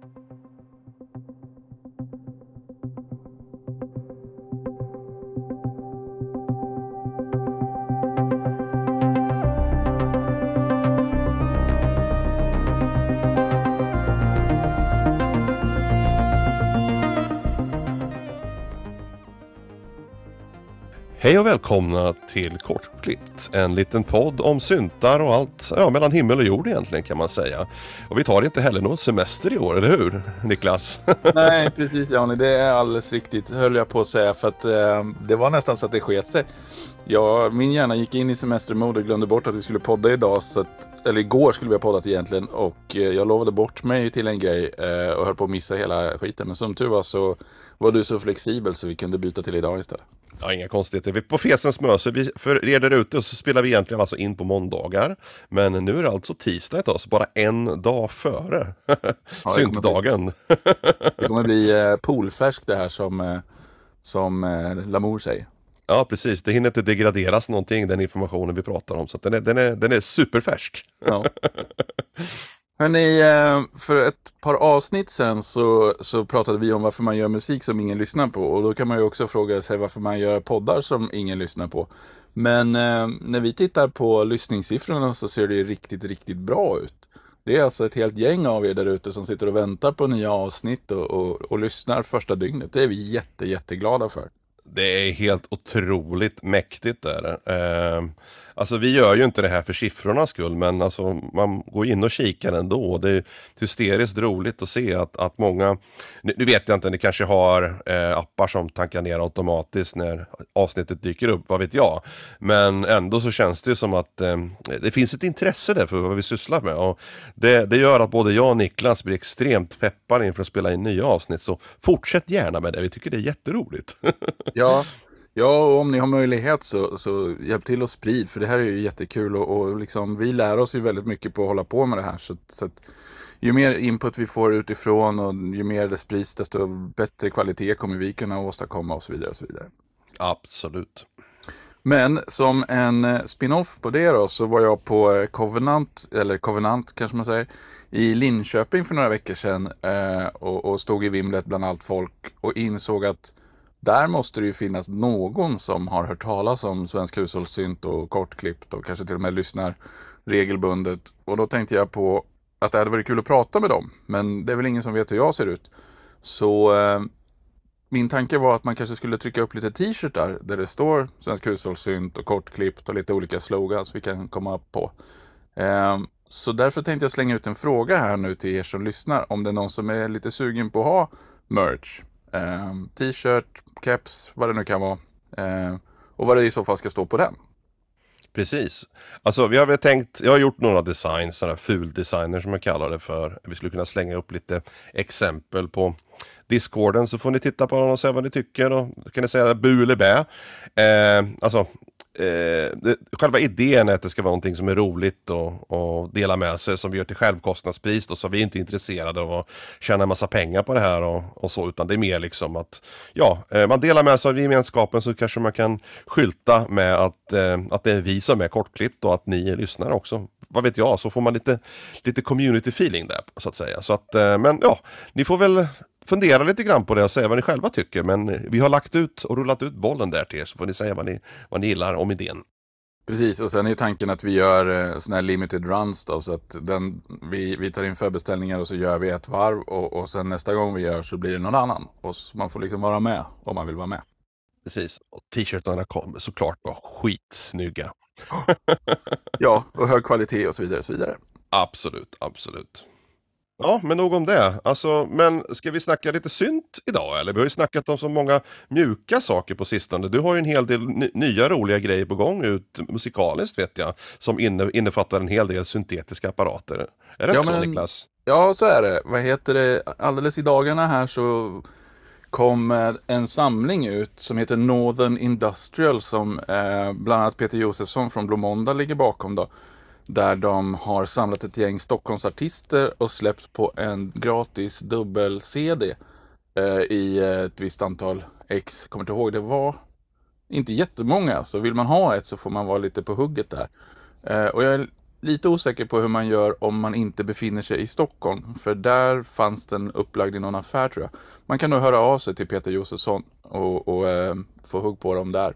Thank you. Hej och välkomna till Kortklippt, en liten podd om syntar och allt ja, mellan himmel och jord egentligen kan man säga. Och vi tar inte heller någon semester i år, eller hur Niklas? Nej, precis Jani, det är alldeles riktigt höll jag på att säga för att eh, det var nästan så att det sket sig. Ja, min hjärna gick in i semestermode och glömde bort att vi skulle podda idag, så att, eller igår skulle vi ha poddat egentligen och eh, jag lovade bort mig till en grej eh, och höll på att missa hela skiten. Men som tur var så var du så flexibel så vi kunde byta till idag istället. Ja, inga konstigheter. Vi på Fesens Möse. Vi, för er där ute så spelar vi egentligen alltså in på måndagar. Men nu är det alltså tisdag idag, så bara en dag före ja, syntdagen. det kommer bli eh, poolfärskt det här som, eh, som eh, Lamour säger. Ja, precis. Det hinner inte degraderas någonting, den informationen vi pratar om. Så den, är, den, är, den är superfärsk. Ja. Hörni, eh, för ett par avsnitt sen så, så pratade vi om varför man gör musik som ingen lyssnar på. Och då kan man ju också fråga sig varför man gör poddar som ingen lyssnar på. Men eh, när vi tittar på lyssningssiffrorna så ser det ju riktigt, riktigt bra ut. Det är alltså ett helt gäng av er där ute som sitter och väntar på nya avsnitt och, och, och lyssnar första dygnet. Det är vi jätte, jätteglada för. Det är helt otroligt mäktigt där. Eh, Alltså vi gör ju inte det här för siffrornas skull men alltså man går in och kikar ändå. Det är hysteriskt roligt att se att, att många, nu vet jag inte, ni kanske har eh, appar som tankar ner automatiskt när avsnittet dyker upp, vad vet jag. Men ändå så känns det ju som att eh, det finns ett intresse där för vad vi sysslar med. Och det, det gör att både jag och Niklas blir extremt peppade inför att spela in nya avsnitt. Så fortsätt gärna med det, vi tycker det är jätteroligt. ja, Ja, och om ni har möjlighet så, så hjälp till att sprid, för det här är ju jättekul och, och liksom, vi lär oss ju väldigt mycket på att hålla på med det här. Så, så att, ju mer input vi får utifrån och ju mer det sprids, desto bättre kvalitet kommer vi kunna åstadkomma och så vidare. Och så vidare. Absolut. Men som en eh, spin-off på det då så var jag på Covenant, eller Covenant kanske man säger, i Linköping för några veckor sedan eh, och, och stod i vimlet bland allt folk och insåg att där måste det ju finnas någon som har hört talas om Svensk hushållssynt och kortklippt och kanske till och med lyssnar regelbundet. Och då tänkte jag på att det hade varit kul att prata med dem. Men det är väl ingen som vet hur jag ser ut. Så eh, min tanke var att man kanske skulle trycka upp lite t-shirtar där det står Svensk hushållssynt och kortklippt och lite olika slogans vi kan komma på. Eh, så därför tänkte jag slänga ut en fråga här nu till er som lyssnar. Om det är någon som är lite sugen på att ha merch. Eh, t-shirt, keps, vad det nu kan vara. Eh, och vad det i så fall ska stå på den. Precis. Alltså vi har väl tänkt, jag har gjort några designs, sådana fuldesigner som jag kallar det för. Vi skulle kunna slänga upp lite exempel på Discorden så får ni titta på dem och se vad ni tycker. Och då kan ni säga bu eller bä. Eh, alltså eh, själva idén är att det ska vara någonting som är roligt och, och dela med sig som vi gör till självkostnadspris. Då, så vi är inte intresserade av att tjäna en massa pengar på det här och, och så utan det är mer liksom att ja, eh, man delar med sig av gemenskapen så kanske man kan skylta med att, eh, att det är vi som är kortklippt och att ni lyssnar också. Vad vet jag, så får man lite, lite community feeling där så att säga. Så att, eh, men ja, ni får väl fundera lite grann på det och säga vad ni själva tycker. Men vi har lagt ut och rullat ut bollen där till er så får ni säga vad ni, vad ni gillar om idén. Precis, och sen är tanken att vi gör eh, sådana här limited runs då, så att den, vi, vi tar in förbeställningar och så gör vi ett varv och, och sen nästa gång vi gör så blir det någon annan. Och man får liksom vara med om man vill vara med. Precis, och t-shirtarna kommer såklart vara skitsnygga. ja, och hög kvalitet och så vidare. Och så vidare. Absolut, absolut. Ja, men nog om det. Alltså, men ska vi snacka lite synt idag eller? Vi har ju snackat om så många mjuka saker på sistone. Du har ju en hel del nya roliga grejer på gång ut musikaliskt vet jag. Som inne, innefattar en hel del syntetiska apparater. Är det ja, inte så men, Niklas? Ja, så är det. Vad heter det? Alldeles i dagarna här så kom en samling ut som heter Northern Industrial som eh, bland annat Peter Josefsson från Blomonda ligger bakom. Då. Där de har samlat ett gäng Stockholmsartister och släppt på en gratis dubbel-CD eh, i eh, ett visst antal ex. Kommer inte ihåg, det var inte jättemånga. Så vill man ha ett så får man vara lite på hugget där. Eh, och jag är lite osäker på hur man gör om man inte befinner sig i Stockholm. För där fanns den upplagd i någon affär tror jag. Man kan nog höra av sig till Peter Josefsson och, och eh, få hugg på dem där.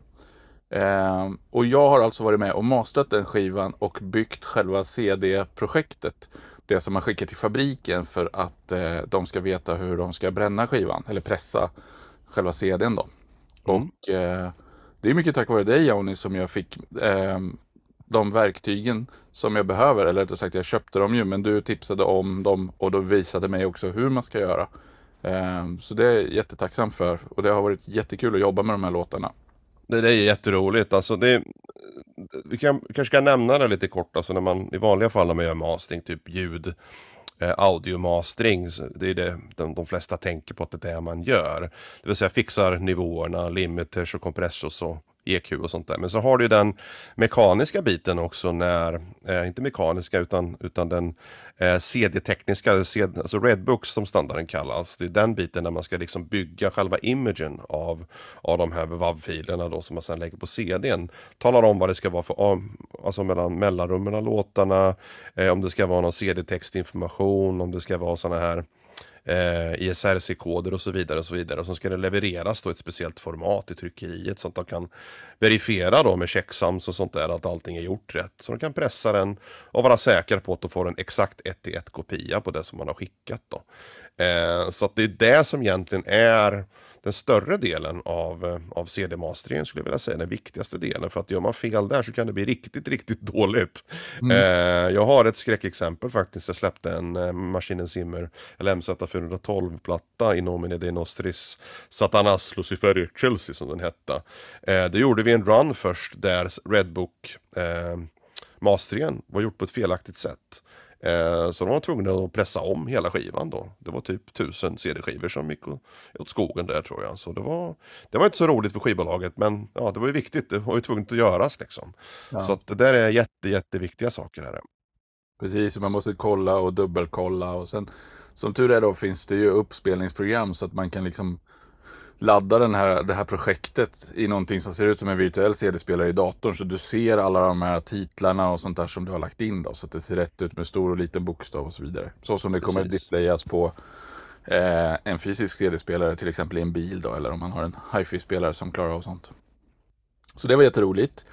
Eh, och jag har alltså varit med och mastrat den skivan och byggt själva CD-projektet. Det som man skickar till fabriken för att eh, de ska veta hur de ska bränna skivan eller pressa själva CDn då. Mm. Och eh, det är mycket tack vare dig Jonny som jag fick eh, de verktygen som jag behöver. Eller rättare sagt, jag köpte dem ju, men du tipsade om dem och då visade mig också hur man ska göra. Eh, så det är jag jättetacksam för och det har varit jättekul att jobba med de här låtarna. Det, det är jätteroligt. Alltså det, vi kan, kanske kan nämna det lite kort. Alltså när man i vanliga fall när man gör mastering, typ ljud, eh, audiomastering. Det är det de, de flesta tänker på att det är det man gör. Det vill säga fixar nivåerna, limiters och kompressors och EQ och sånt där. Men så har du den mekaniska biten också när, eh, inte mekaniska utan, utan den eh, CD-tekniska, alltså Redbooks som standarden kallas. Det är den biten där man ska liksom bygga själva imagen av, av de här WAV-filerna då som man sedan lägger på CDn. Talar om vad det ska vara för, alltså mellan mellanrummen av låtarna, eh, om det ska vara någon CD-textinformation, om det ska vara sådana här eh, ISRC-koder och så vidare och så vidare. Och så ska det levereras då ett speciellt format i tryckeriet så att de kan verifiera då med checksums och sånt där att allting är gjort rätt. Så de kan pressa den och vara säkra på att de får en exakt 1 1 kopia på det som man har skickat då. Eh, så att det är det som egentligen är den större delen av, eh, av CD-masteringen skulle jag vilja säga, den viktigaste delen. För att gör man fel där så kan det bli riktigt, riktigt dåligt. Mm. Eh, jag har ett skräckexempel faktiskt. Jag släppte en eh, Maschinen Zimmer LMZ412-platta i Nomine de Nostris Satanas Lucifer Chelsea som den hette. Eh, det gjorde vi en run först där Redbook eh, masteringen var gjort på ett felaktigt sätt. Eh, så de var tvungna att pressa om hela skivan då. Det var typ tusen CD-skivor som gick åt skogen där tror jag. Så det var, det var inte så roligt för skivbolaget men ja, det var ju viktigt. Det var ju tvunget att göras liksom. Ja. Så det där är jätte, jätteviktiga saker. Här. Precis, man måste kolla och dubbelkolla och sen som tur är då finns det ju uppspelningsprogram så att man kan liksom ladda den här, det här projektet i någonting som ser ut som en virtuell CD-spelare i datorn. Så du ser alla de här titlarna och sånt där som du har lagt in då. Så att det ser rätt ut med stor och liten bokstav och så vidare. Så som det kommer att displayas på eh, en fysisk CD-spelare, till exempel i en bil då. Eller om man har en hifi-spelare som klarar av sånt. Så det var jätteroligt.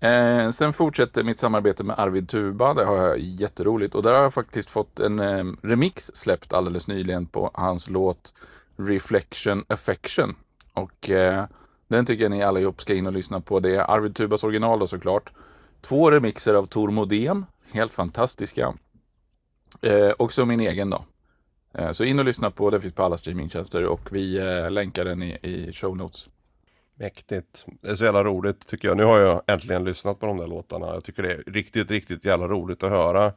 Eh, sen fortsätter mitt samarbete med Arvid Tuba. Det har jag jätteroligt. Och där har jag faktiskt fått en eh, remix släppt alldeles nyligen på hans låt Reflection Affection. Och eh, den tycker jag ni allihop ska in och lyssna på. Det är Arvid Tubas original då såklart. Två remixer av Tor Modem, helt fantastiska. Eh, också min egen då. Eh, så in och lyssna på, det finns på alla streamingtjänster och vi eh, länkar den i, i show notes. Mäktigt. Det är så jävla roligt tycker jag. Nu har jag äntligen lyssnat på de där låtarna. Jag tycker det är riktigt, riktigt jävla roligt att höra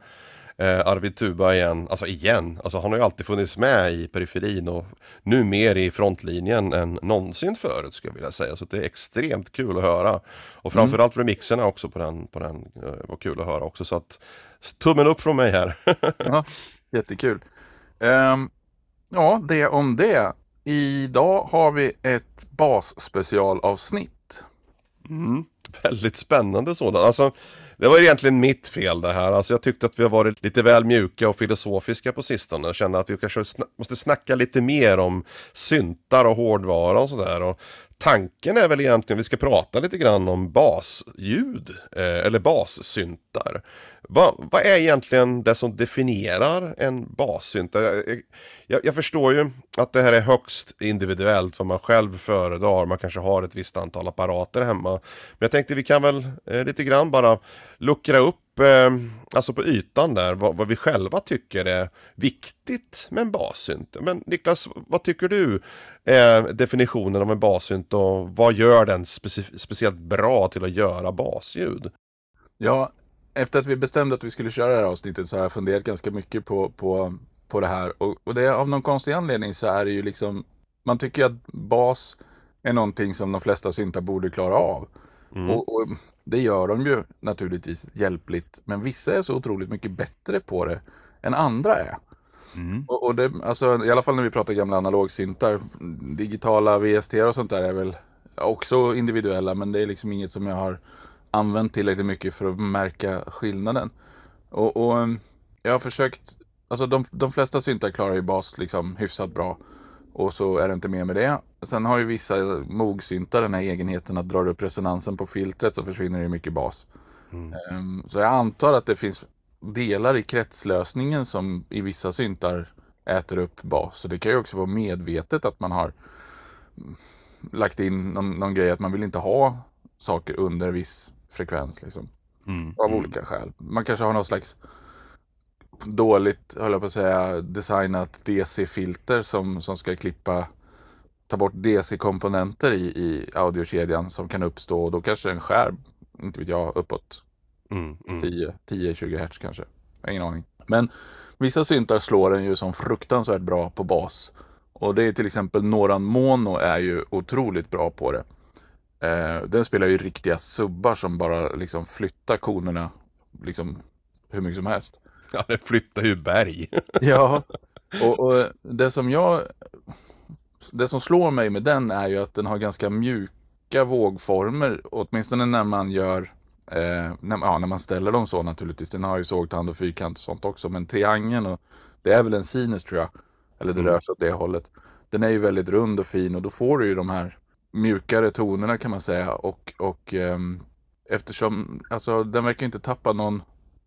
eh, Arvid Tuba igen, alltså igen, alltså han har ju alltid funnits med i periferin och nu mer i frontlinjen än någonsin förut skulle jag vilja säga. Så det är extremt kul att höra. Och framförallt mm. remixerna också på den, på den eh, var kul att höra också. Så att tummen upp från mig här. ja, jättekul. Um, ja, det om det. Idag har vi ett basspecialavsnitt. Mm, väldigt spännande sådant. Alltså, det var egentligen mitt fel det här. Alltså jag tyckte att vi har varit lite väl mjuka och filosofiska på sistone. Jag känner att vi kanske sn måste snacka lite mer om syntar och hårdvara och sådär. Tanken är väl egentligen att vi ska prata lite grann om basljud, eh, eller bassyntar. Vad, vad är egentligen det som definierar en bassynt? Jag, jag, jag, förstår ju att det här är högst individuellt vad man själv föredrar. Man kanske har ett visst antal apparater hemma. Men jag tänkte vi kan väl eh, lite grann bara luckra upp, eh, alltså på ytan där, vad, vad, vi själva tycker är viktigt med en bassynt. Men Niklas, vad tycker du är definitionen av en bassynt och vad gör den speci speciellt bra till att göra basljud? Ja, efter att vi bestämde att vi skulle köra det här avsnittet så har jag funderat ganska mycket på, på, på det här. Och, och det av någon konstig anledning så är det ju liksom, man tycker att bas är någonting som de flesta syntar borde klara av. Mm. Och, och, det gör de ju naturligtvis hjälpligt. Men vissa är så otroligt mycket bättre på det än andra är. Mm. Och, och, det, alltså, I alla fall när vi pratar gamla analogsyntar. Digitala VST och sånt där är väl också individuella. Men det är liksom inget som jag har använt tillräckligt mycket för att märka skillnaden. Och, och um, jag har försökt, alltså de, de flesta syntar klarar ju bas liksom hyfsat bra. Och så är det inte mer med det. Sen har ju vissa Moog-syntar den här egenheten att dra upp resonansen på filtret så försvinner det mycket bas. Mm. Um, så jag antar att det finns delar i kretslösningen som i vissa syntar äter upp bas. Så det kan ju också vara medvetet att man har lagt in någon, någon grej att man vill inte ha saker under viss frekvens liksom. Mm. Av mm. olika skäl. Man kanske har någon slags dåligt, höll jag på att säga, designat DC-filter som, som ska klippa ta bort DC-komponenter i, i audiokedjan som kan uppstå och då kanske den skär, inte vet jag, uppåt Mm. Mm. 10-20 Hz kanske. Jag har ingen aning. Men vissa syntar slår den ju som fruktansvärt bra på bas. Och det är till exempel Noran Mono är ju otroligt bra på det. Eh, den spelar ju riktiga subbar som bara liksom flyttar konerna liksom hur mycket som helst. Ja, det flyttar ju berg. Ja, och, och det som jag... Det som slår mig med den är ju att den har ganska mjuka vågformer, åtminstone när man gör Eh, när, ja, när man ställer dem så naturligtvis. Den har ju sågtand och fyrkant och sånt också. Men triangeln, och, det är väl en sinus tror jag. Eller det Mm. rör sig åt det hållet. Den är ju väldigt rund och fin och då får du ju de här mjukare tonerna kan man säga. Och, och ehm, eftersom, alltså den verkar inte tappa någon,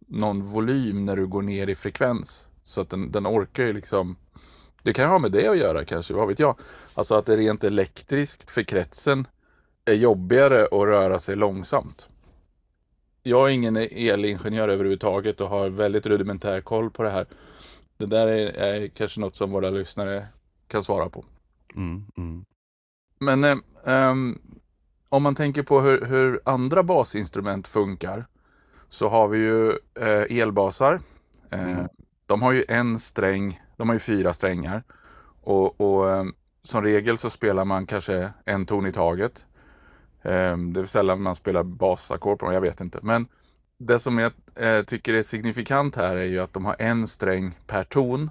någon volym när du går ner i frekvens. Så att den, den orkar ju liksom det kan ha med det att göra kanske, vad vet jag. Alltså att det rent elektriskt för kretsen är jobbigare att röra sig långsamt. Jag är ingen elingenjör överhuvudtaget och har väldigt rudimentär koll på det här. Det där är, är kanske något som våra lyssnare kan svara på. Mm. Mm. Men eh, ehm, om man tänker på hur, hur andra basinstrument funkar så har vi ju eh, elbasar. Eh, Mm. De har ju en sträng, de har ju fyra strängar. Och, och eh, som regel så spelar man kanske en ton i taget. Eh, det är sällan man spelar basackord på dem, jag vet inte. Men det som jag eh, tycker är signifikant här är ju att de har en sträng per ton.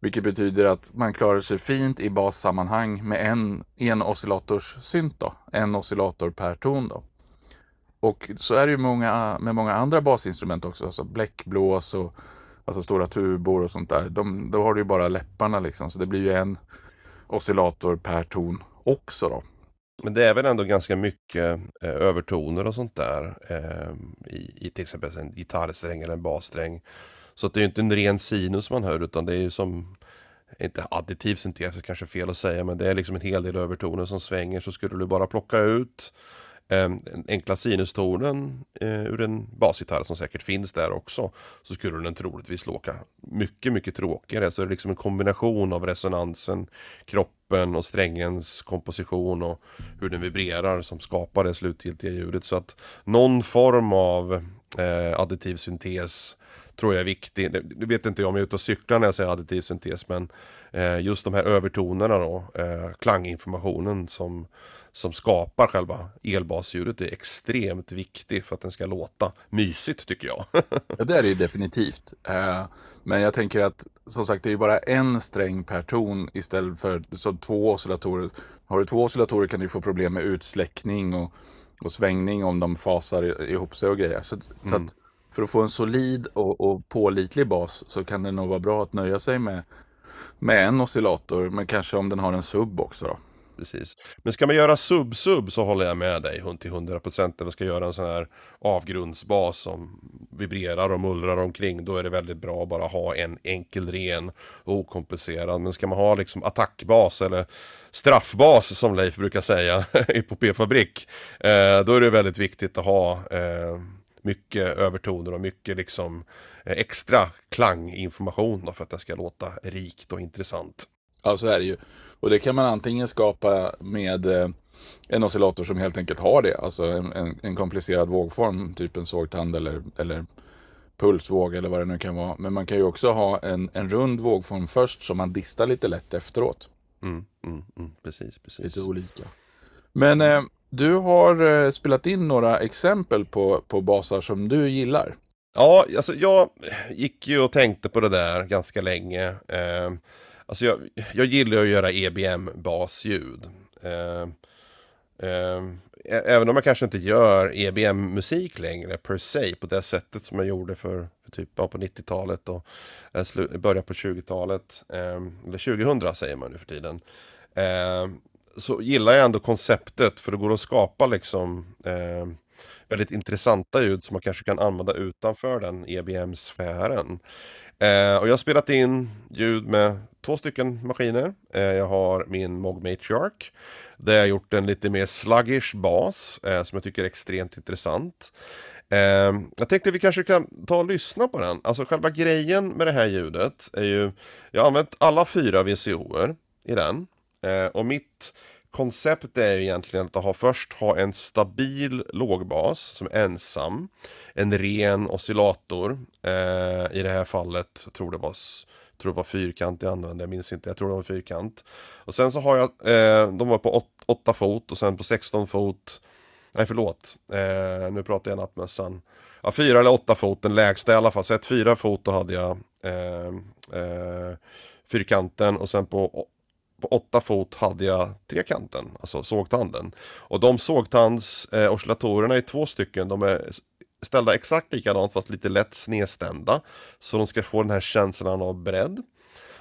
Vilket betyder att man klarar sig fint i bassammanhang med en, en oscillators synt då. En oscillator per ton då. Och så är det ju många, med många andra basinstrument också. Alltså bläckblås och alltså stora tubor och sånt där. De, då har du ju bara läpparna liksom. Så det blir ju en oscillator per ton också då. Men det är väl ändå ganska mycket eh, övertoner och sånt där eh, i, i till exempel en gitarrsträng eller en bassträng. Så att det är ju inte en ren sinus man hör utan det är ju som, inte additiv syntes är kanske fel att säga, men det är liksom en hel del övertoner som svänger så skulle du bara plocka ut den enkla sinustonen eh, ur en basgitarr som säkert finns där också så skulle den troligtvis låta mycket, mycket tråkigare. Så det är liksom en kombination av resonansen, kroppen och strängens komposition och hur den vibrerar som skapar det slutgiltiga ljudet. Så att någon form av eh, additiv syntes tror jag är viktig. Det, det vet inte jag om jag är ute och cyklar när jag säger additiv syntes men just de här övertonerna då, eh, klanginformationen som, som skapar själva elbasljudet är extremt viktig för att den ska låta mysigt tycker jag. Ja, det är det definitivt. Eh, men jag tänker att som sagt, det är ju bara en sträng per ton istället för så två oscillatorer. Har du två oscillatorer kan du få problem med utsläckning och, och svängning om de fasar ihop sig och grejer. Så, så Mm. att för att få en solid och, och pålitlig bas så kan det nog vara bra att nöja sig med, med en oscillator, men kanske om den har en sub också då. Precis. Men ska man göra sub-sub så håller jag med dig till 100% man ska göra en sån här avgrundsbas som vibrerar och mullrar omkring. Då är det väldigt bra att bara ha en enkel, ren och okomplicerad. Men ska man ha liksom attackbas eller straffbas som Leif brukar säga i på P-fabrik. Eh, då är det väldigt viktigt att ha eh, mycket övertoner och mycket liksom extra klanginformation för att det ska låta rikt och intressant. Ja, så är det ju. Och det kan man antingen skapa med eh, en oscillator som helt enkelt har det, alltså en, en, en komplicerad vågform, typ en sågtand eller, eller pulsvåg eller vad det nu kan vara. Men man kan ju också ha en, en rund vågform först som man distar lite lätt efteråt. Mm, mm, mm, precis, precis. Lite olika. Men eh, du har eh, spelat in några exempel på, på basar som du gillar. Ja, alltså jag gick ju och tänkte på det där ganska länge. Eh, alltså jag, jag gillar ju att göra EBM-basljud. Eh, eh, även om jag kanske inte gör EBM-musik längre per se på det sättet som jag gjorde för, för typ ja, på 90-talet och eh, början på 20-talet. Eh, eller 2000 säger man nu för tiden. Eh, så gillar jag ändå konceptet för det går att skapa liksom eh, väldigt intressanta ljud som man kanske kan använda utanför den EBM-sfären. Eh, och jag har spelat in ljud med två stycken maskiner. Eh, jag har min Mog Matriarch där jag gjort en lite mer sluggish bas eh, som jag tycker är extremt intressant. Eh, jag tänkte vi kanske kan ta och lyssna på den. Alltså själva grejen med det här ljudet är ju Jag har använt alla fyra VCOer i den. Eh, och mitt Konceptet är egentligen att ha först ha en stabil lågbas som är ensam. En ren oscillator. Eh, I det här fallet, jag tror det var tror det var fyrkant jag använde, jag minns inte, jag tror det var fyrkant. Och sen så har jag, eh, de var på 8 fot och sen på 16 fot, nej förlåt, eh, nu pratar jag nattmössan. Ja, 4 eller 8 fot, den lägsta i alla fall, så ett 4 fot då hade jag eh, eh, fyrkanten och sen på på 8 fot hade jag trekanten, alltså sågtanden. Och de sågtandsoscillatorerna eh, är två stycken, de är ställda exakt likadant fast lite lätt snedstämda. Så de ska få den här känslan av bredd.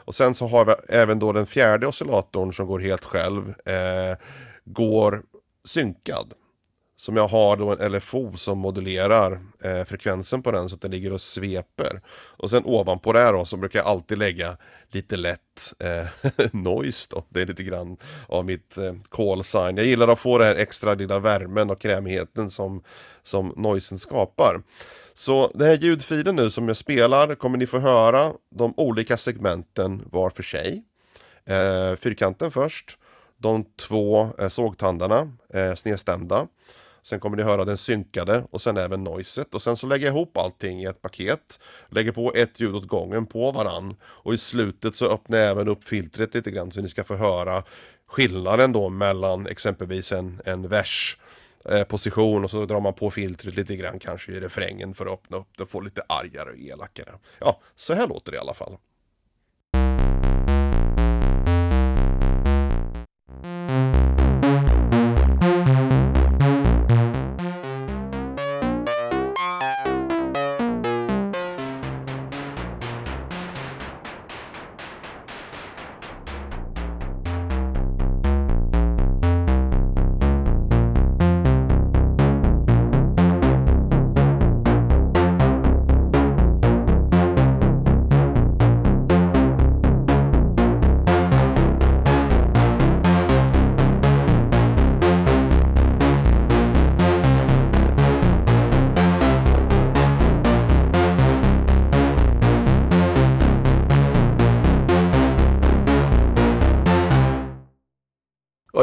Och sen så har vi även då den fjärde oscillatorn som går helt själv. Eh, går synkad. Som jag har då en LFO som modulerar eh, frekvensen på den så att den ligger och sveper. Och sen ovanpå det då så brukar jag alltid lägga lite lätt eh, noise då. Det är lite grann av mitt eh, call sign. Jag gillar att få den här extra lilla värmen och krämigheten som, som noisen skapar. Så den här ljudfilen nu som jag spelar kommer ni få höra de olika segmenten var för sig. Eh, fyrkanten först. De två eh, sågtandarna, eh, snedstämda. Sen kommer ni höra den synkade och sen även noiset. Och sen så lägger jag ihop allting i ett paket. Lägger på ett ljud åt gången på varann. Och i slutet så öppnar jag även upp filtret lite grann så ni ska få höra skillnaden då mellan exempelvis en, en vers eh, position och så drar man på filtret lite grann kanske i refrängen för att öppna upp det och få lite argare och elakare. Ja, så här låter det i alla fall.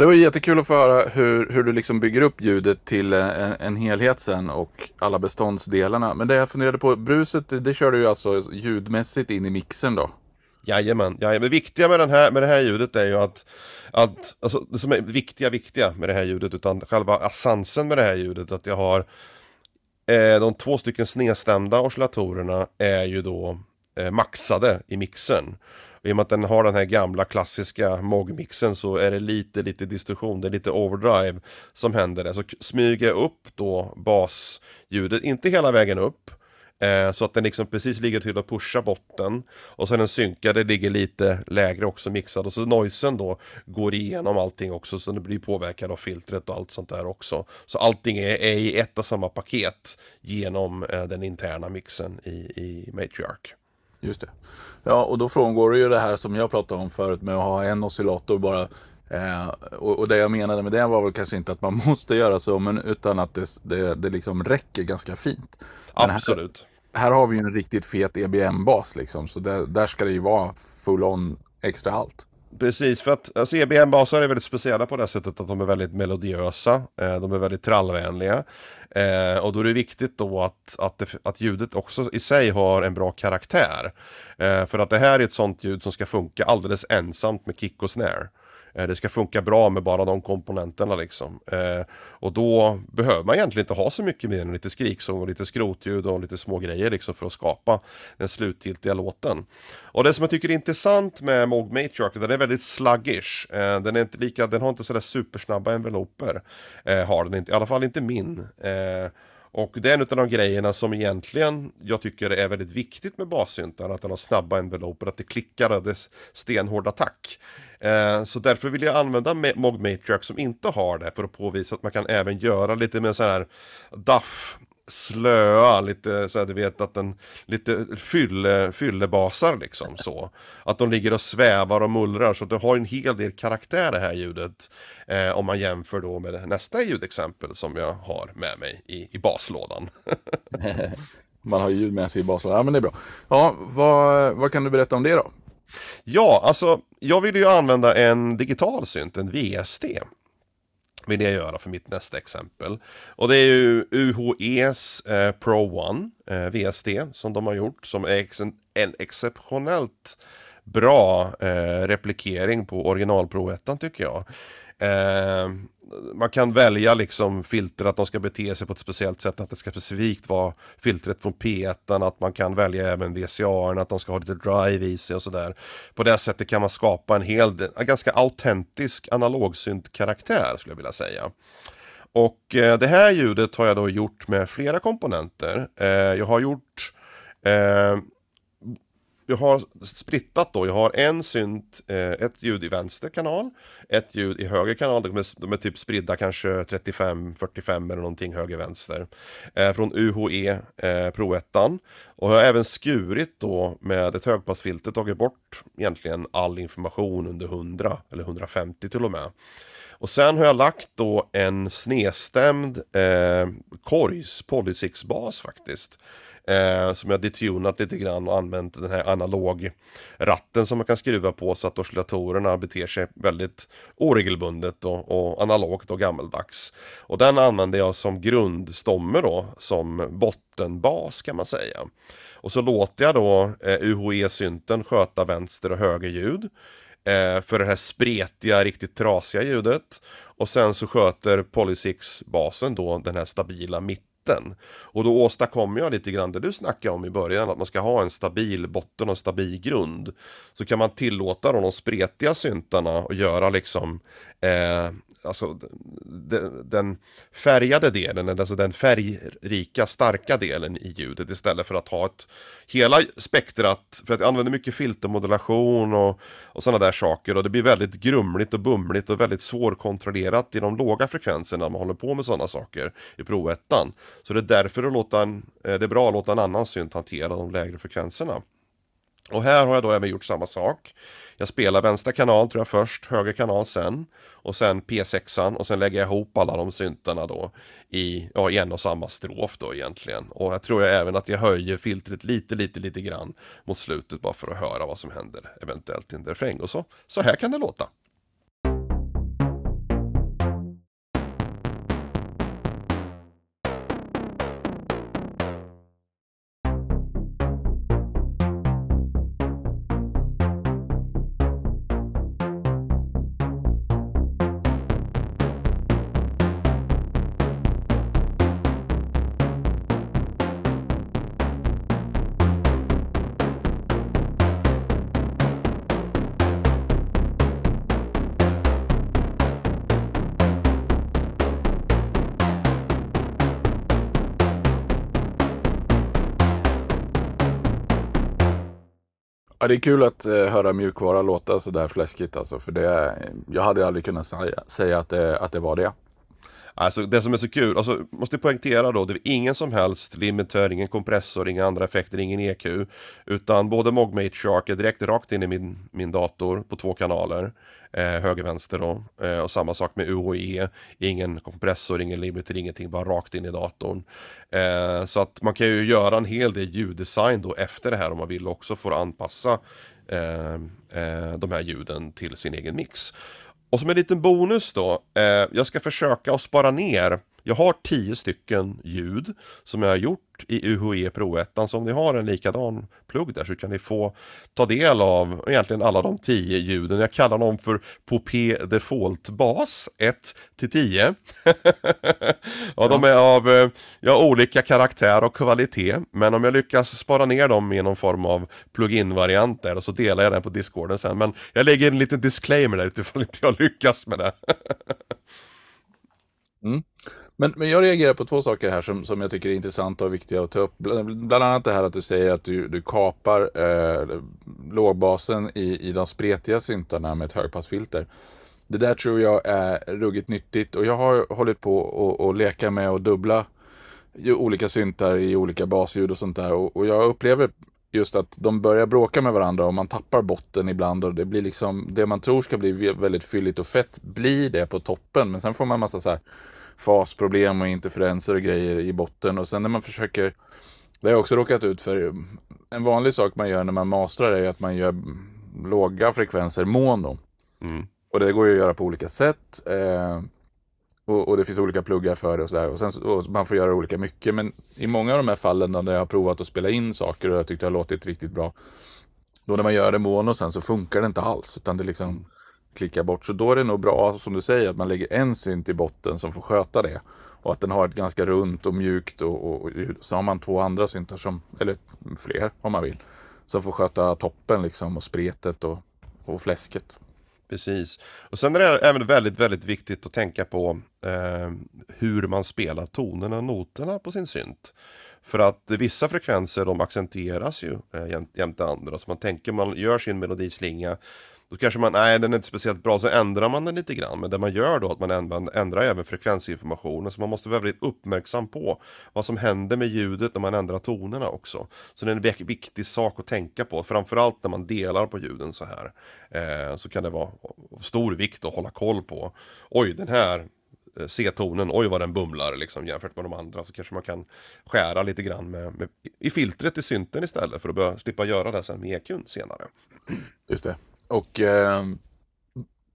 Det var jättekul att få höra hur, hur du liksom bygger upp ljudet till eh, en, en helhet sen och alla beståndsdelarna. Men det jag funderade på, bruset, det, det kör du ju alltså ljudmässigt in i mixen då? Jajamän, jajamän. Det viktiga med, den här, med det här ljudet är ju att, att alltså, det som är viktiga, viktiga med det här ljudet, utan själva essensen med det här ljudet, att jag har eh, de två stycken snedstämda oscillatorerna är ju då eh, maxade i mixen. I och med att den har den här gamla klassiska MOG-mixen så är det lite, lite distorsion, det är lite overdrive som händer där. Så smyger jag upp då basljudet, inte hela vägen upp, eh, så att den liksom precis ligger till att pusha botten. Och sen den synkade ligger lite lägre också mixad. Och så noisen då går igenom allting också så den blir påverkad av filtret och allt sånt där också. Så allting är, är i ett och samma paket genom eh, den interna mixen i, i Matriarch. Just det. Ja, och då frångår du ju det här som jag pratade om förut med att ha en oscillator bara. Eh, och, och, det jag menade med det var väl kanske inte att man måste göra så, men utan att det, det, det liksom räcker ganska fint. Men Absolut. Här, här, har vi ju en riktigt fet EBM-bas liksom, så där, där ska det ju vara full-on extra allt. Precis, för att alltså EBM-basar är väldigt speciella på det sättet att de är väldigt melodiösa. Eh, de är väldigt trallvänliga. Eh, och då är det viktigt då att, att, det, att ljudet också i sig har en bra karaktär. Eh, för att det här är ett sånt ljud som ska funka alldeles ensamt med kick och snare. Eh, det ska funka bra med bara de komponenterna liksom. Eh, och då behöver man egentligen inte ha så mycket mer än lite skriksång och lite skrotljud och lite små grejer liksom för att skapa den slutgiltiga låten. Och det som jag tycker är intressant med Moog Matriarch, den är väldigt sluggish. Eh, den är inte lika, den har inte sådär supersnabba enveloper. Har den inte, i alla fall inte min. Och det är en av de grejerna som egentligen jag tycker är väldigt viktigt med bassyntar, att den har snabba enveloper, att det klickar och det är stenhård attack. Eh, så därför vill jag använda Mog Matriarch som inte har det för att påvisa att man kan även göra lite mer så här DAF-slöa, lite så här, du vet att den lite fylle, fyllebasar liksom så. Att de ligger och svävar och mullrar så det har en hel del karaktär det här ljudet. Eh, om man jämför då med nästa ljudexempel som jag har med mig i, i baslådan. man har ljud med sig i baslådan, ja men det är bra. Ja, vad, vad kan du berätta om det då? Ja, alltså jag vill ju använda en digital synt, en VSD. Vill jag göra för mitt nästa exempel. Och det är ju UHEs eh, Pro One eh, VSD som de har gjort som är en, en exceptionellt bra eh, replikering på original Pro 1 tycker jag. Eh, man kan välja liksom filter att de ska bete sig på ett speciellt sätt, att det ska specifikt vara filtret från P1, att man kan välja även VCA, att de ska ha lite drive i sig och sådär. På det sättet kan man skapa en hel, en ganska autentisk analogsynt karaktär skulle jag vilja säga. Och eh, det här ljudet har jag då gjort med flera komponenter. Eh, jag har gjort eh, du jag har splittat då, jag har en synt, eh, ett ljud i vänster kanal, ett ljud i höger kanal, de är, de är typ spridda kanske 35-45 eller någonting höger-vänster. Eh, från UHE eh, Pro 1 Och jag har även skurit då med ett högpassfilter, tagit bort egentligen all information under 100 eller 150 till och med. Och sen har jag lagt då en snedstämd eh, Korgs Polysix bas faktiskt. Eh, som jag detunat lite grann och använt den här analog ratten som man kan skruva på så att oscillatorerna beter sig väldigt oregelbundet och, och analogt och gammeldags. Och den använder jag som grundstomme då, som bottenbas kan man säga. Och så låter jag då eh, UHE-synten sköta vänster och höger ljud eh, för det här spretiga, riktigt trasiga ljudet. Och sen så sköter Polysix-basen då den här stabila mitt botten. Och då åstadkommer jag lite grann det du snackade om i början, att man ska ha en stabil botten och en stabil grund. Så kan man tillåta de spretiga syntarna och göra liksom eh, alltså den färgade delen, alltså den färgrika, starka delen i ljudet istället för att ha ett hela spektrat, för att jag använder mycket filtermodulation och, och sådana där saker och det blir väldigt grumligt och bumligt och väldigt svårkontrollerat i de låga frekvenserna när man håller på med sådana saker i provettan. Så det är därför att låta en, eh, det är bra att låta en annan synt hantera de lägre frekvenserna. Och här har jag då även gjort samma sak. Jag spelar vänstra kanal tror jag först, höger kanal sen. Och sen P6an och sen lägger jag ihop alla de syntarna då i, ja, i en och samma strof då egentligen. Och jag tror jag även att jag höjer filtret lite, lite, lite grann mot slutet bara för att höra vad som händer eventuellt i en refräng. Och så, så här kan det låta. Ja, det är kul att eh, höra mjukvara låta sådär fläskigt alltså. För det, jag hade aldrig kunnat säga, säga att, det, att det var det. Alltså det som är så kul, alltså måste poängtera då, det är ingen som helst limiter, ingen kompressor, inga andra effekter, ingen EQ. Utan både Mogmate Shark är direkt rakt in i min, min dator på två kanaler. Eh, höger, vänster då. Eh, och samma sak med UHE, ingen kompressor, ingen limiter, ingenting, bara rakt in i datorn. Eh, så att man kan ju göra en hel del ljuddesign då efter det här om man vill också för att anpassa eh, eh, de här ljuden till sin egen mix. Och som en liten bonus då, eh, jag ska försöka att spara ner jag har tio stycken ljud som jag har gjort i UHE Pro 1. Så om ni har en likadan plugg där så kan ni få ta del av egentligen alla de tio ljuden. Jag kallar dem för Popé Default Bas 1 till 10. ja, de är av eh, ja, olika karaktär och kvalitet. Men om jag lyckas spara ner dem i någon form av plugin-variant där och så delar jag den på discorden sen. Men jag lägger en liten disclaimer där utifrån inte jag lyckas med det. mm. Men, men jag reagerar på två saker här som, som jag tycker är intressanta och viktiga att ta upp. Bland, bland annat det här att du säger att du, du kapar eh, lågbasen i, i de spretiga syntarna med ett högpassfilter. Det där tror jag är ruggigt nyttigt och jag har hållit på att leka med och dubbla olika syntar i olika basljud och sånt där och, och jag upplever just att de börjar bråka med varandra och man tappar botten ibland och det blir liksom det man tror ska bli väldigt fylligt och fett blir det på toppen men sen får man massa så här fasproblem och interferenser och grejer i botten. Och sen när man försöker, det har jag också råkat ut för, en vanlig sak man gör när man mastrar är att man gör låga frekvenser mono. Mm. Och det går ju att göra på olika sätt. Eh, och, och, det finns olika pluggar för det och sådär. Och, sen, och man får göra olika mycket. Men i många av de här fallen där jag har provat att spela in saker och jag tyckte det har låtit riktigt bra. Då när man gör det mono sen så funkar det inte alls. Utan det liksom mm klicka bort. Så då är det nog bra, som du säger, att man lägger en synt i botten som får sköta det. Och att den har ett ganska runt och mjukt och, och, och så har man två andra syntar som, eller fler om man vill, som får sköta toppen liksom och spretet och, och fläsket. Precis. Och sen är det även väldigt, väldigt viktigt att tänka på eh, hur man spelar tonerna och noterna på sin synt. För att vissa frekvenser de accentueras ju eh, jämte andra. Så man tänker man gör sin melodislinga då kanske man, nej den är inte speciellt bra, så ändrar man den lite grann. Men det man gör då att man ändrar, ändrar även frekvensinformationen. Så man måste vara väldigt uppmärksam på vad som händer med ljudet när man ändrar tonerna också. Så det är en viktig sak att tänka på, framförallt när man delar på ljuden så här. Eh, så kan det vara av stor vikt att hålla koll på. Oj, den här eh, C-tonen, oj vad den bumlar liksom jämfört med de andra så kanske man kan skära lite grann med, med i filtret i synten istället för att börja, slippa göra det sen med EQn senare. Just det. Och eh,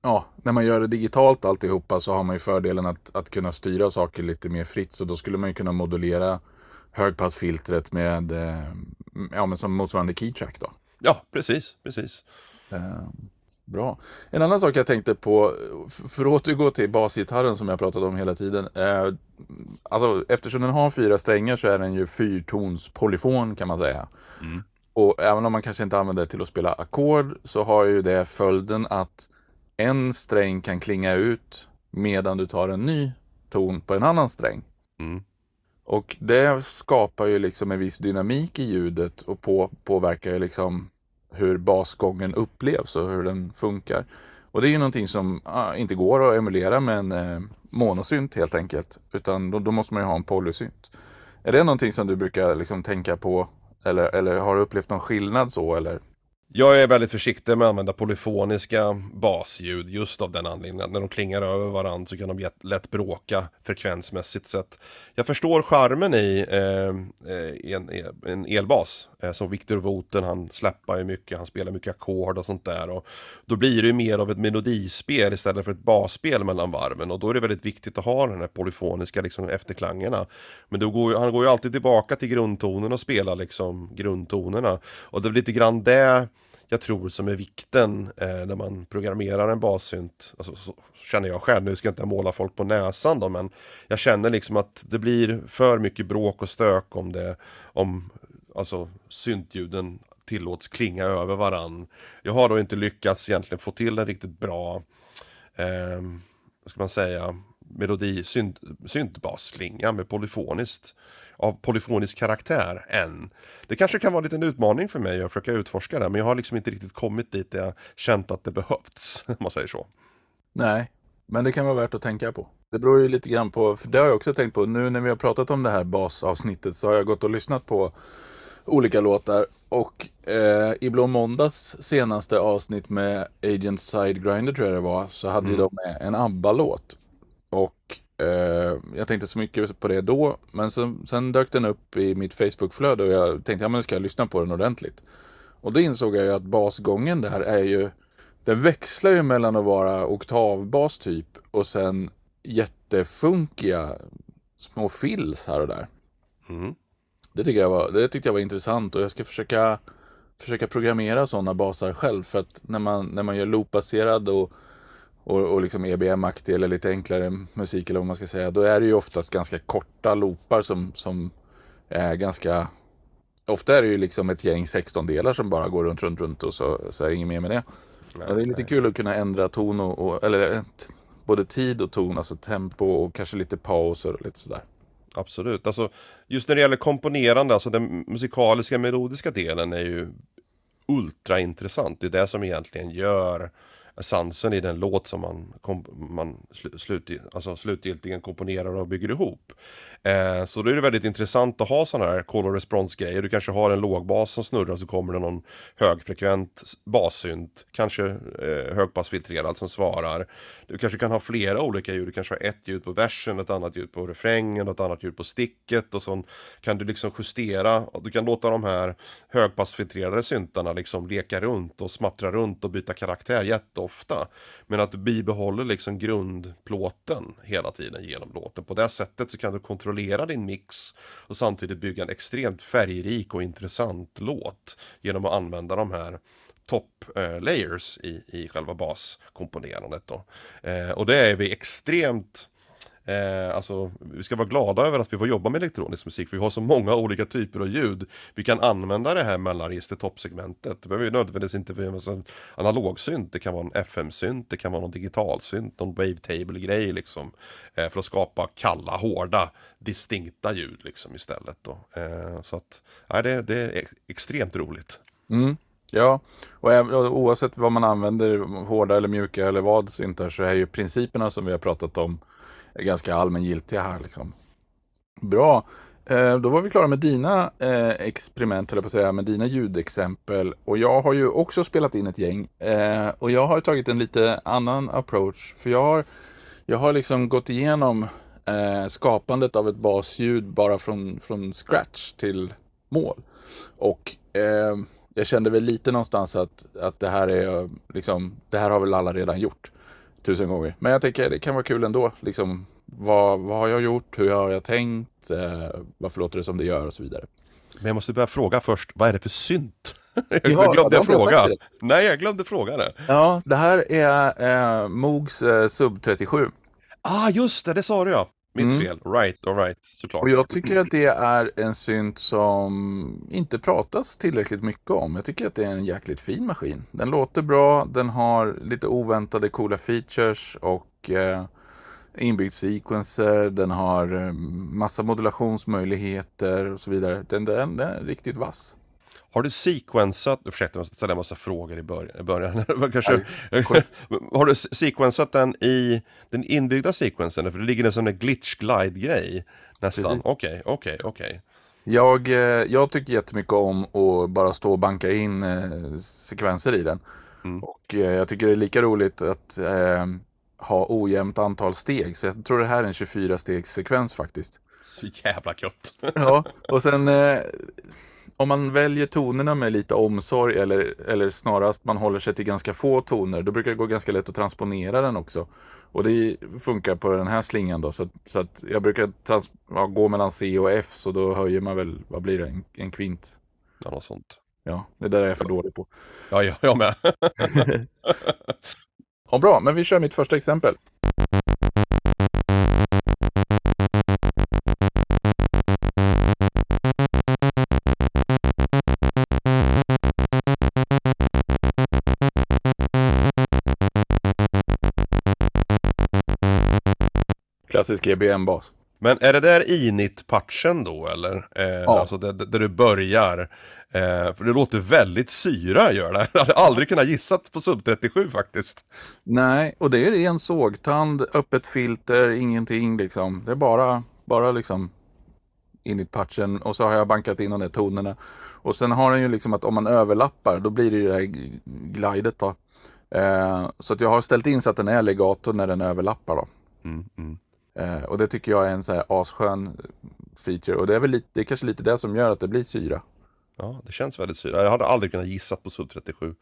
ja, när man gör det digitalt alltihopa så har man ju fördelen att, att kunna styra saker lite mer fritt. Så då skulle man ju kunna modulera högpassfiltret med, eh, ja men som motsvarande keytrack då. Ja, precis, precis. Eh, bra. En annan sak jag tänkte på, för att återgå till basgitarren som jag pratat om hela tiden. Eh, alltså eftersom den har fyra strängar så är den ju fyrtons polyfon kan man säga. Mm. Och även om man kanske inte använder det till att spela ackord så har ju det följden att en sträng kan klinga ut medan du tar en ny ton på en annan sträng. Mm. Och det skapar ju liksom en viss dynamik i ljudet och på, påverkar ju liksom hur basgången upplevs och hur den funkar. Och det är ju någonting som ah, inte går att emulera med en eh, monosynt helt enkelt. Utan då, då, måste man ju ha en polysynt. Är det någonting som du brukar liksom tänka på eller, eller har du upplevt någon skillnad så eller? Jag är väldigt försiktig med att använda polyfoniska basljud just av den anledningen. När de klingar över varandra så kan de lätt bråka frekvensmässigt. Så jag förstår charmen i eh, eh en, e, en elbas. Eh, som Victor Woten, han släppar ju mycket, han spelar mycket ackord och sånt där. Och då blir det ju mer av ett melodispel istället för ett basspel mellan varven. Och då är det väldigt viktigt att ha den här polyfoniska liksom, efterklangerna. Men då går, han går ju alltid tillbaka till grundtonen och spelar liksom grundtonerna. Och det är lite grann det jag tror som är vikten eh, när man programmerar en bassynt. Alltså, så känner jag själv, nu ska jag inte måla folk på näsan då, men jag känner liksom att det blir för mycket bråk och stök om det, om alltså syntljuden tillåts klinga över varann. Jag har då inte lyckats egentligen få till en riktigt bra, eh, vad ska man säga, melodi, synt, syntbasslinga med polyfoniskt av polyfonisk karaktär än. Det kanske kan vara en liten utmaning för mig att försöka utforska det, men jag har liksom inte riktigt kommit dit där jag känt att det behövts, om man säger så. Nej, men det kan vara värt att tänka på. Det beror ju lite grann på, för det har jag också tänkt på, nu när vi har pratat om det här basavsnittet så har jag gått och lyssnat på olika låtar och eh, i Blå Måndags senaste avsnitt med Agent Side Grinder tror jag det var, så hade mm. de med en ABBA-låt. Och Uh, jag tänkte så mycket på det då, men så, sen dök den upp i mitt Facebook-flöde och jag tänkte, ja men ska jag lyssna på den ordentligt. Och då insåg jag ju att basgången där är ju, den växlar ju mellan att vara oktavbas typ och sen jättefunkiga små fills här och där. Mm. Det, tycker jag var, det tyckte jag var intressant och jag ska försöka, försöka programmera sådana basar själv. För att när man, när man gör loopbaserad och, och, och liksom EBM-aktig eller lite enklare musik eller vad man ska säga. Då är det ju oftast ganska korta loopar som, som är ganska Ofta är det ju liksom ett gäng 16-delar som bara går runt, runt, runt och så, så är det inget mer med det. Nej, det är lite nej. kul att kunna ändra ton och, och eller eh, både tid och ton, alltså tempo och kanske lite pauser och lite sådär. Absolut. Alltså, just när det gäller komponerande, alltså den musikaliska melodiska delen är ju ultra intressant. Det är det som egentligen gör essensen i den låt som man, kom, man slut, alltså slutgiltigen komponerar och bygger ihop. Eh, så då är det väldigt intressant att ha sådana här call och response grejer. Du kanske har en lågbas som snurrar så kommer det någon högfrekvent bassynt, kanske eh, högpassfiltrerad som svarar. Du kanske kan ha flera olika ljud. Du kanske har ett ljud på versen, ett annat ljud på refrängen, ett annat ljud på sticket och så kan du liksom justera. Du kan låta de här högpassfiltrerade syntarna liksom leka runt och smattra runt och byta karaktär jätteofta. Men att du bibehåller liksom grundplåten hela tiden genom låten. På det sättet så kan du kontrollera din mix och samtidigt bygga en extremt färgrik och intressant låt genom att använda de här top eh, layers i, i själva baskomponerandet då. Eh, och det är vi extremt Eh, alltså, vi ska vara glada över att vi får jobba med elektronisk musik för vi har så många olika typer av ljud. Vi kan använda det här mellanregistret, toppsegmentet. Det behöver ju nödvändigtvis inte vara en analogsynt, det kan vara en FM-synt, det kan vara någon digitalsynt, någon wavetable-grej liksom. Eh, för att skapa kalla, hårda, distinkta ljud liksom istället då. Eh, så att, nej, det, det är extremt roligt. Mm. Ja, och och oavsett vad man använder, hårda eller mjuka eller vad syntar, så är ju principerna som vi har pratat om ganska allmängiltiga här. Liksom. Bra, eh, då var vi klara med dina eh, experiment, eller på att säga, med dina ljudexempel. Och jag har ju också spelat in ett gäng. Eh, och jag har tagit en lite annan approach. För jag har, jag har liksom gått igenom eh, skapandet av ett basljud bara från, från scratch till mål. Och eh, jag kände väl lite någonstans att, att det här är liksom, det här har väl alla redan gjort tusen gånger. Men jag tänker det kan vara kul ändå. Liksom, vad, vad har jag gjort? Hur har jag tänkt? Eh, varför låter det som det gör och så vidare. Men jag måste börja fråga först, vad är det för synt? jag Ja, ja, glömde jag fråga. det. Nej, jag glömde fråga det. Ja, det här är eh, Moogs eh, Sub 37. Ah, just det, det sa du ja. Mitt Mm. fel. Right, alright, såklart. Och jag tycker att det är en synt som inte pratas tillräckligt mycket om. Jag tycker att det är en jäkligt fin maskin. Den låter bra, den har lite oväntade coola features och eh, inbyggd sequencer, den har eh, massa modulationsmöjligheter och så vidare. Den, den, den är riktigt vass. Har du sequensat, ursäkta jag ställa en massa frågor i början, i början. Kanske, har du sequensat den i den inbyggda sequensen? För det ligger en sån där glitch glide grej nästan. Okej, okej, okej. Jag, eh, jag tycker jättemycket om att bara stå och banka in eh, sekvenser i den. Mm. Och eh, jag tycker det är lika roligt att eh, ha ojämnt antal steg. Så jag tror det här är en 24 stegs sekvens faktiskt. Så jävla gött. Ja, och sen eh, om man väljer tonerna med lite omsorg eller, eller snarast man håller sig till ganska få toner, då brukar det gå ganska lätt att transponera den också. Och det funkar på den här slingan då, så, att- så att jag brukar trans- ja, gå mellan C och F, så då höjer man väl, vad blir det, en, en kvint? Ja, något sånt. Ja, det där är jag för dålig på. Ja, jag, jag med. Ja, bra, men vi kör mitt första exempel. Klassisk EBM-bas. Men är det där init-patchen då eller? Eh, Ja. Alltså där, där du börjar. Eh, för det låter väldigt syra gör det. Jag hade aldrig kunnat gissat på sub 37 faktiskt. Nej, och det är ren sågtand, öppet filter, ingenting liksom. Det är bara, bara liksom in i patchen och så har jag bankat in de där tonerna. Och sen har den ju liksom att om man överlappar då blir det ju det här glidet då. Eh, så att jag har ställt in så att den är legato när den överlappar då. Mm, mm. Eh, och det tycker jag är en så här asskön feature. Och det är väl lite, det är kanske lite det som gör att det blir syra. Ja, det känns väldigt syra. Jag hade aldrig kunnat gissat på sub 37.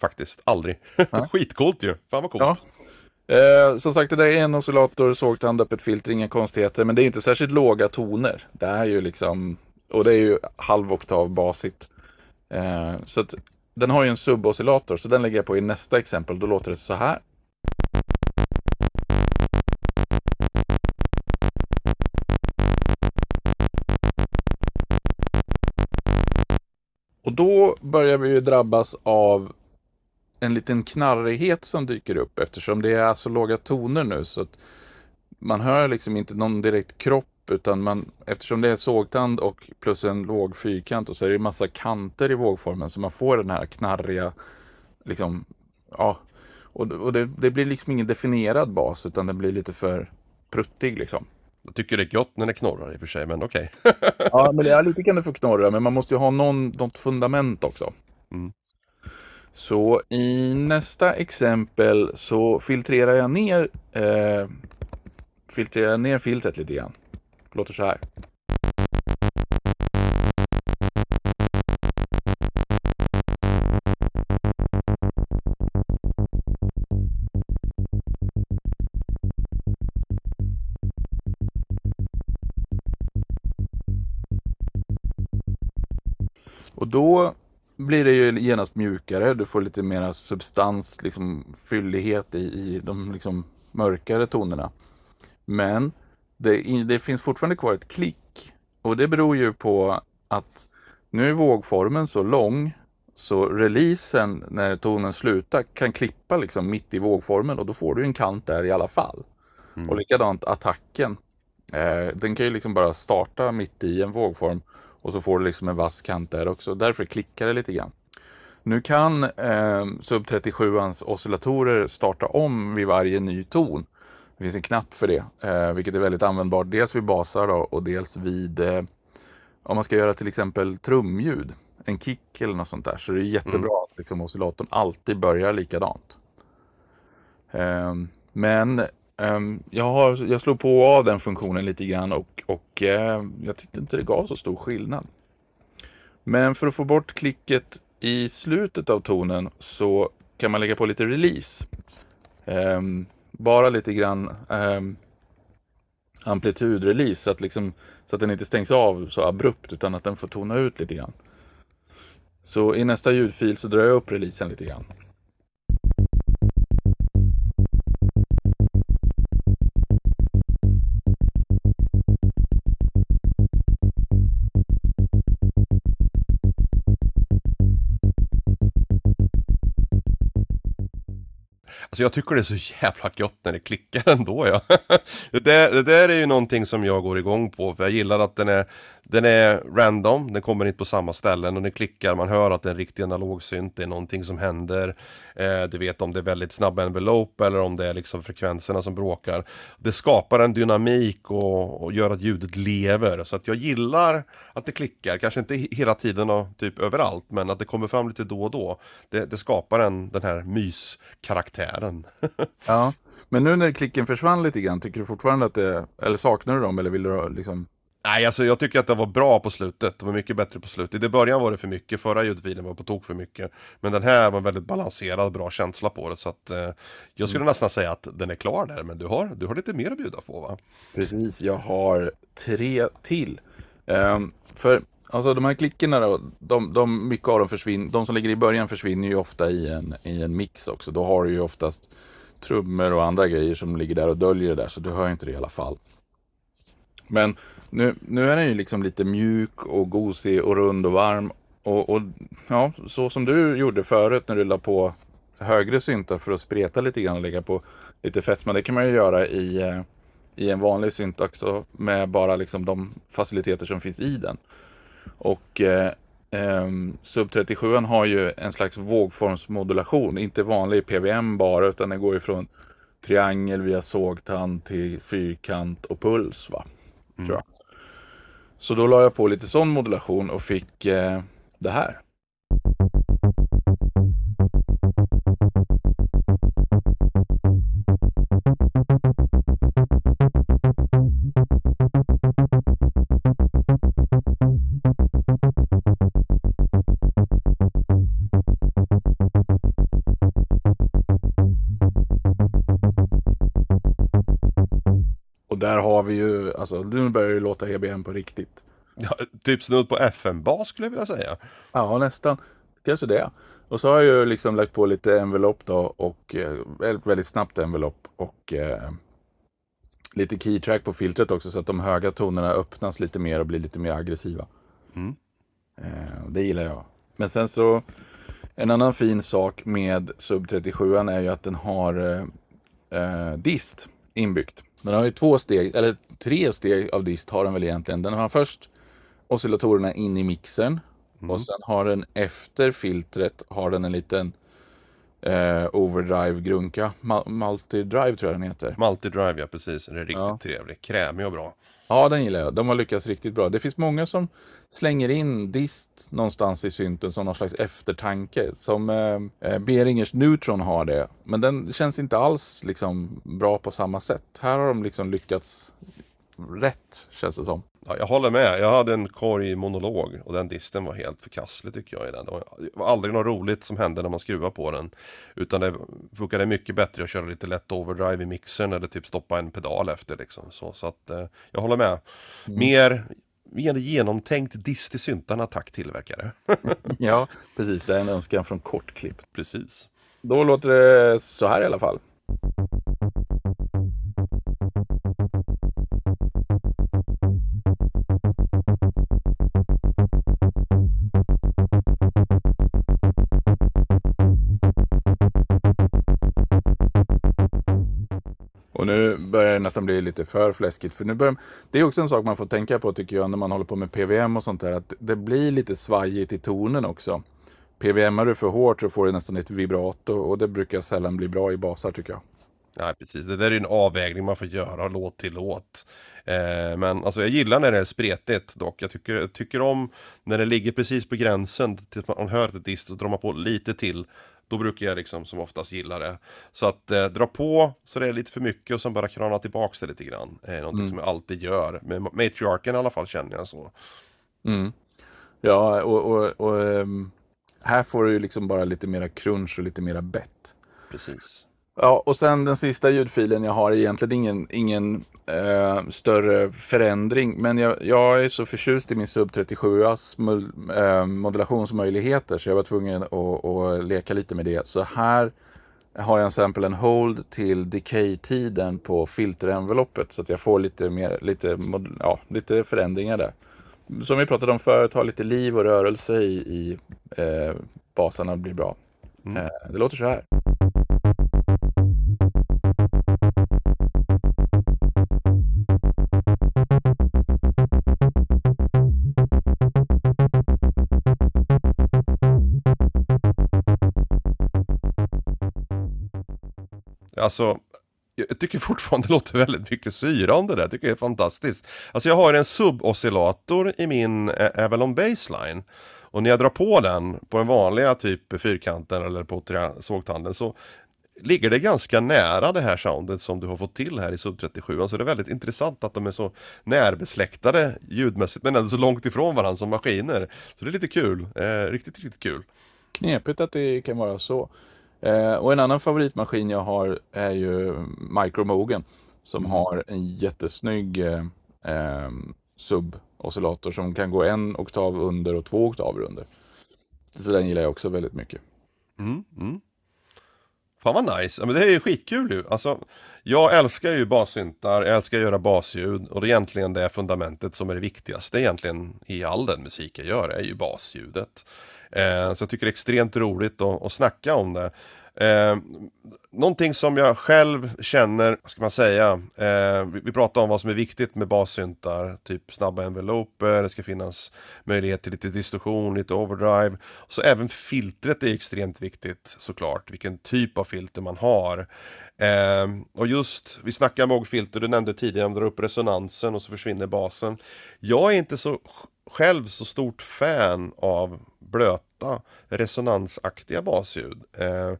Faktiskt, aldrig. Ja. Skitcoolt ju. Fan vad coolt. Ja. Eh, som sagt, det där är en oscillator, sågtand, öppet filter, inga konstigheter. Men det är inte särskilt låga toner. Det är ju liksom, och det är ju halvoktav basigt. Eh, så att den har ju en suboscillator, så den lägger jag på i nästa exempel. Då låter det så här. Och då börjar vi ju drabbas av en liten knarrighet som dyker upp eftersom det är så låga toner nu så att man hör liksom inte någon direkt kropp utan man, eftersom det är sågtand och plus en låg fyrkant och så är det massa kanter i vågformen så man får den här knarriga, liksom, ja, och, och det, det, blir liksom ingen definierad bas utan den blir lite för pruttig liksom. Jag tycker det är gott när det knorrar i och för sig, men okej. Okay. ja, men det är lite kan det få knorra, men man måste ju ha någon, något fundament också. Mm. Så i nästa exempel så filtrerar jag ner, eh, filtrerar ner filtret lite grann. Låter så här. Och då blir det ju genast mjukare. Du får lite mera substans, liksom fyllighet i, i de liksom mörkare tonerna. Men det, det, finns fortfarande kvar ett klick. Och det beror ju på att nu är vågformen så lång så releasen när tonen slutar kan klippa liksom mitt i vågformen och då får du en kant där i alla fall. Mm. Och likadant attacken. Eh, den kan ju liksom bara starta mitt i en vågform och så får du liksom en vass kant där också. Därför klickar det lite grann. Nu kan eh, Sub 37ans oscillatorer starta om vid varje ny ton. Det finns en knapp för det, eh, vilket är väldigt användbart. Dels vid basar då, och dels vid eh, om man ska göra till exempel trumljud, en kick eller något sånt där. Så det är jättebra mm. att liksom, oscillatorn alltid börjar likadant. Eh, men Um, jag, har, jag slog på av den funktionen lite grann och, och uh, jag tyckte inte det gav så stor skillnad. Men för att få bort klicket i slutet av tonen så kan man lägga på lite release. Um, bara lite grann ehm, um, amplitudrelease så att, liksom, så att den inte stängs av så abrupt utan att den får tona ut lite grann. Så i nästa ljudfil så drar jag upp releasen lite grann. Alltså jag tycker det är så jävla gött när det klickar ändå ja. det, där, det där är ju någonting som jag går igång på för jag gillar att den är den är random, den kommer inte på samma ställen och den klickar, man hör att det är en riktig analogsynt, det är någonting som händer. Eh, Du vet om det är väldigt snabba envelope eller om det är liksom frekvenserna som bråkar. Det skapar en dynamik och, och gör att ljudet lever. Så att jag gillar att det klickar, kanske inte hela tiden och typ överallt men att det kommer fram lite då och då Det, det skapar en, den här myskaraktären. Ja, men nu när klicken försvann lite grann, tycker du fortfarande att det, eller saknar du dem eller vill du liksom? Nej, alltså jag tycker att det var bra på slutet. Det var mycket bättre på slutet. I början var det för mycket, förra ljudfilen var på tok för mycket. Men den här var väldigt balanserad, bra känsla på det. Så att eh, jag skulle mm. nästan säga att den är klar där, men du har, du har lite mer att bjuda på va? Precis, jag har tre till. Um, för Alltså de här klickorna då, de, de, mycket av dem försvinner, de som ligger i början försvinner ju ofta i en, i en mix också. Då har du ju oftast trummor och andra grejer som ligger där och döljer det där, så du hör inte det i alla fall. Men nu, nu är den ju liksom lite mjuk och gosig och rund och varm. Och, och ja, så som du gjorde förut när du la på högre syntar för att spreta lite grann och lägga på lite fetma. Det kan man ju göra i, eh, i en vanlig synt också med bara liksom de faciliteter som finns i den. Och eh, eh, Sub 37 har ju en slags vågformsmodulation, inte vanlig PWM bara, utan den går ifrån triangel via sågtand till fyrkant och puls. Va? Mm. Tror jag. Mm. Så då la jag på lite sån modulation och fick eh, det här. Alltså nu börjar det låta EBM på riktigt. Ja, typ snudd på FM-bas skulle jag vilja säga. Ja, nästan. Kanske det. Och så har jag ju liksom lagt på lite envelop då och eh, väldigt, snabbt envelop och eh, lite keytrack på filtret också så att de höga tonerna öppnas lite mer och blir lite mer aggressiva. Mm. Eh, det gillar jag. Men sen så en annan fin sak med Sub 37 är ju att den har eh, eh, dist inbyggt. Den har ju två steg, eller tre steg av dist har den väl egentligen. Den har först oscillatorerna in i mixern Mm. och sen har den efter filtret har den en liten eh, overdrive-grunka. Multidrive tror jag den heter. Multidrive, ja precis. Den är riktigt Ja. trevlig. Krämig och bra. Ja, den gillar jag. De har lyckats riktigt bra. Det finns många som slänger in dist någonstans i synten som någon slags eftertanke. Som eh, eh, Beringers Neutron har det. Men den känns inte alls liksom bra på samma sätt. Här har de liksom lyckats rätt, känns det som. Ja, jag håller med. Jag hade en korg monolog och den disten var helt förkastlig tycker jag i den. Det var- aldrig något roligt som hände när man skruvar på den. Utan det funkade mycket bättre att köra lite lätt overdrive i mixern eller typ stoppa en pedal efter liksom. Så, så att eh, jag håller med. Mer, mer genomtänkt dist i syntarna, tack tillverkare. Ja, precis. Det är en önskan från Kortklipp. Precis. Då låter det så här i alla fall. Och nu börjar det nästan bli lite för fläskigt. För nu börjar, det är också en sak man får tänka på tycker jag när man håller på med PVM och sånt där. Att det blir lite svajigt i tonen också. PVMar du för hårt så får du nästan ett vibrato och det brukar sällan bli bra i basar tycker jag. Nej, precis. Det där är en avvägning man får göra låt till låt. Eh, men alltså jag gillar när det är spretigt dock. Jag tycker, jag tycker om när det ligger precis på gränsen tills man hör ett dist och drar man på lite till. Då brukar jag liksom som oftast gilla det. Så att eh, dra på så det är lite för mycket och sen bara krana tillbaks det lite grann. är någonting som jag alltid gör. Med matriarken i alla fall känner jag så. Mm. Ja, och, och, och ehm, här får du ju liksom bara lite mera crunch och lite mera bett. Precis. Ja, och sen den sista ljudfilen jag har är egentligen ingen, ingen eh, större förändring. Men jag, jag är så förtjust i min Sub 37as mul, eh, modulationsmöjligheter så jag var tvungen att, att leka lite med det. Så här har jag en sample and hold till decay-tiden på filterenveloppet så att jag får lite, mer, lite, ja, lite förändringar där. Som vi pratade om förut, ha lite liv och rörelse i, i eh, basarna blir bra. Mm. Eh, det låter så här. Alltså, jag tycker fortfarande det låter väldigt mycket syra om det där. Jag tycker det är fantastiskt. Alltså jag har en sub-oscillator i min eh, Avalon Baseline. Och när jag drar på den på den vanliga typ fyrkanten eller på sågtanden så ligger det ganska nära det här soundet som du har fått till här i Sub 37. Så det är väldigt intressant att de är så närbesläktade ljudmässigt men ändå så långt ifrån varandra som maskiner. Så det är lite kul. Eh, riktigt, riktigt kul. Knepigt att det kan vara så. Eh, och en annan favoritmaskin jag har är ju Micro Mogen som har en jättesnygg eh, eh, sub-oscillator som kan gå en oktav under och två oktaver under. Så den gillar jag också väldigt mycket. Mm, mm. Fan vad nice, ja, men det är ju skitkul ju. Alltså, jag älskar ju bassyntar, jag älskar att göra basljud och det är egentligen det fundamentet som är det viktigaste egentligen i all den musik jag gör, är ju basljudet. Eh, så jag tycker det är extremt roligt att, att snacka om det. Eh, någonting som jag själv känner, vad ska man säga, eh, vi, vi pratar om vad som är viktigt med bassyntar, typ snabba enveloper, det ska finnas möjlighet till lite distorsion, lite overdrive. Så även filtret är extremt viktigt såklart, vilken typ av filter man har. Eh, och just, vi snackar om filter du nämnde tidigare, de drar upp resonansen och så försvinner basen. Jag är inte så själv så stort fan av blöta resonansaktiga basljud. Eh,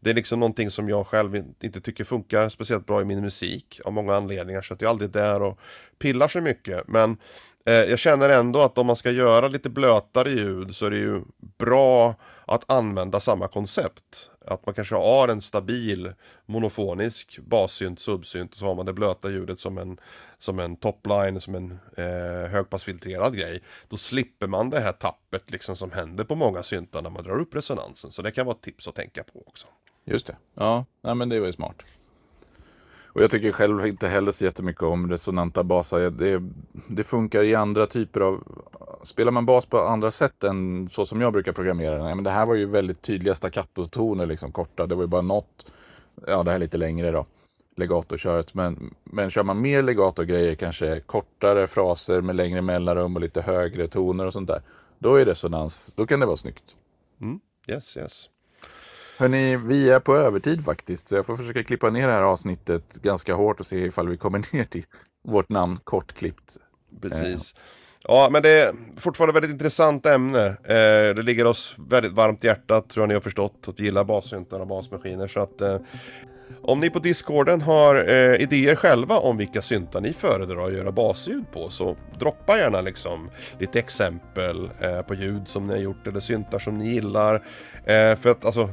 det är liksom någonting som jag själv inte tycker funkar speciellt bra i min musik av många anledningar så att jag är aldrig där och pillar så mycket. Men eh, jag känner ändå att om man ska göra lite blötare ljud så är det ju bra att använda samma koncept. att man kanske har en stabil monofonisk bassynt, subsynt och så har man det blöta ljudet som en, som en topline, som en eh, högpassfiltrerad grej. Då slipper man det här tappet liksom som händer på många syntar när man drar upp resonansen. Så det kan vara ett tips att tänka på också. Just det. Ja, nej, men det var ju smart. Och jag tycker själv inte heller så jättemycket om resonanta basar. Det, det funkar i andra typer av... Spelar man bas på andra sätt än så som jag brukar programmera den. Men det här var ju väldigt tydliga staccatotoner, liksom korta. Det var ju bara något. Ja, det här är lite längre då. Legato-köret. Men, men kör man mer legato-grejer, kanske kortare fraser med längre mellanrum och lite högre toner och sånt där. Då är resonans, då kan det vara snyggt. Mm. Yes, yes. Hörni, vi är på övertid faktiskt, så jag får försöka klippa ner det här avsnittet ganska hårt och se ifall vi kommer ner till vårt namn kortklippt. Precis. Ja, men det är fortfarande väldigt intressant ämne. Eh, det ligger oss väldigt varmt i hjärtat, tror jag ni har förstått, att gilla bassyntar och basmaskiner. Så att eh, om ni på Discorden har eh, idéer själva om vilka syntar ni föredrar att göra basljud på så droppa gärna liksom lite exempel eh, på ljud som ni har gjort eller syntar som ni gillar. Eh, för att alltså,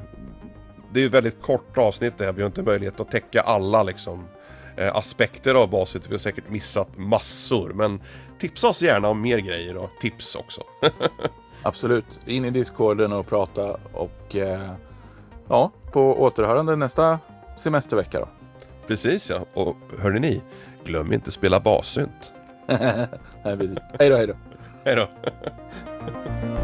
det är ett väldigt kort avsnitt det här, vi har inte möjlighet att täcka alla liksom eh, aspekter av basljud. Vi har säkert missat massor, men tipsa oss gärna om mer grejer och tips också. Absolut, in i Discorden och prata och eh, ja, på återhörande nästa semestervecka då. Precis ja, och hörni ni, glöm inte spela bassynt. Nej, precis. Hej då, hej då. Hej då.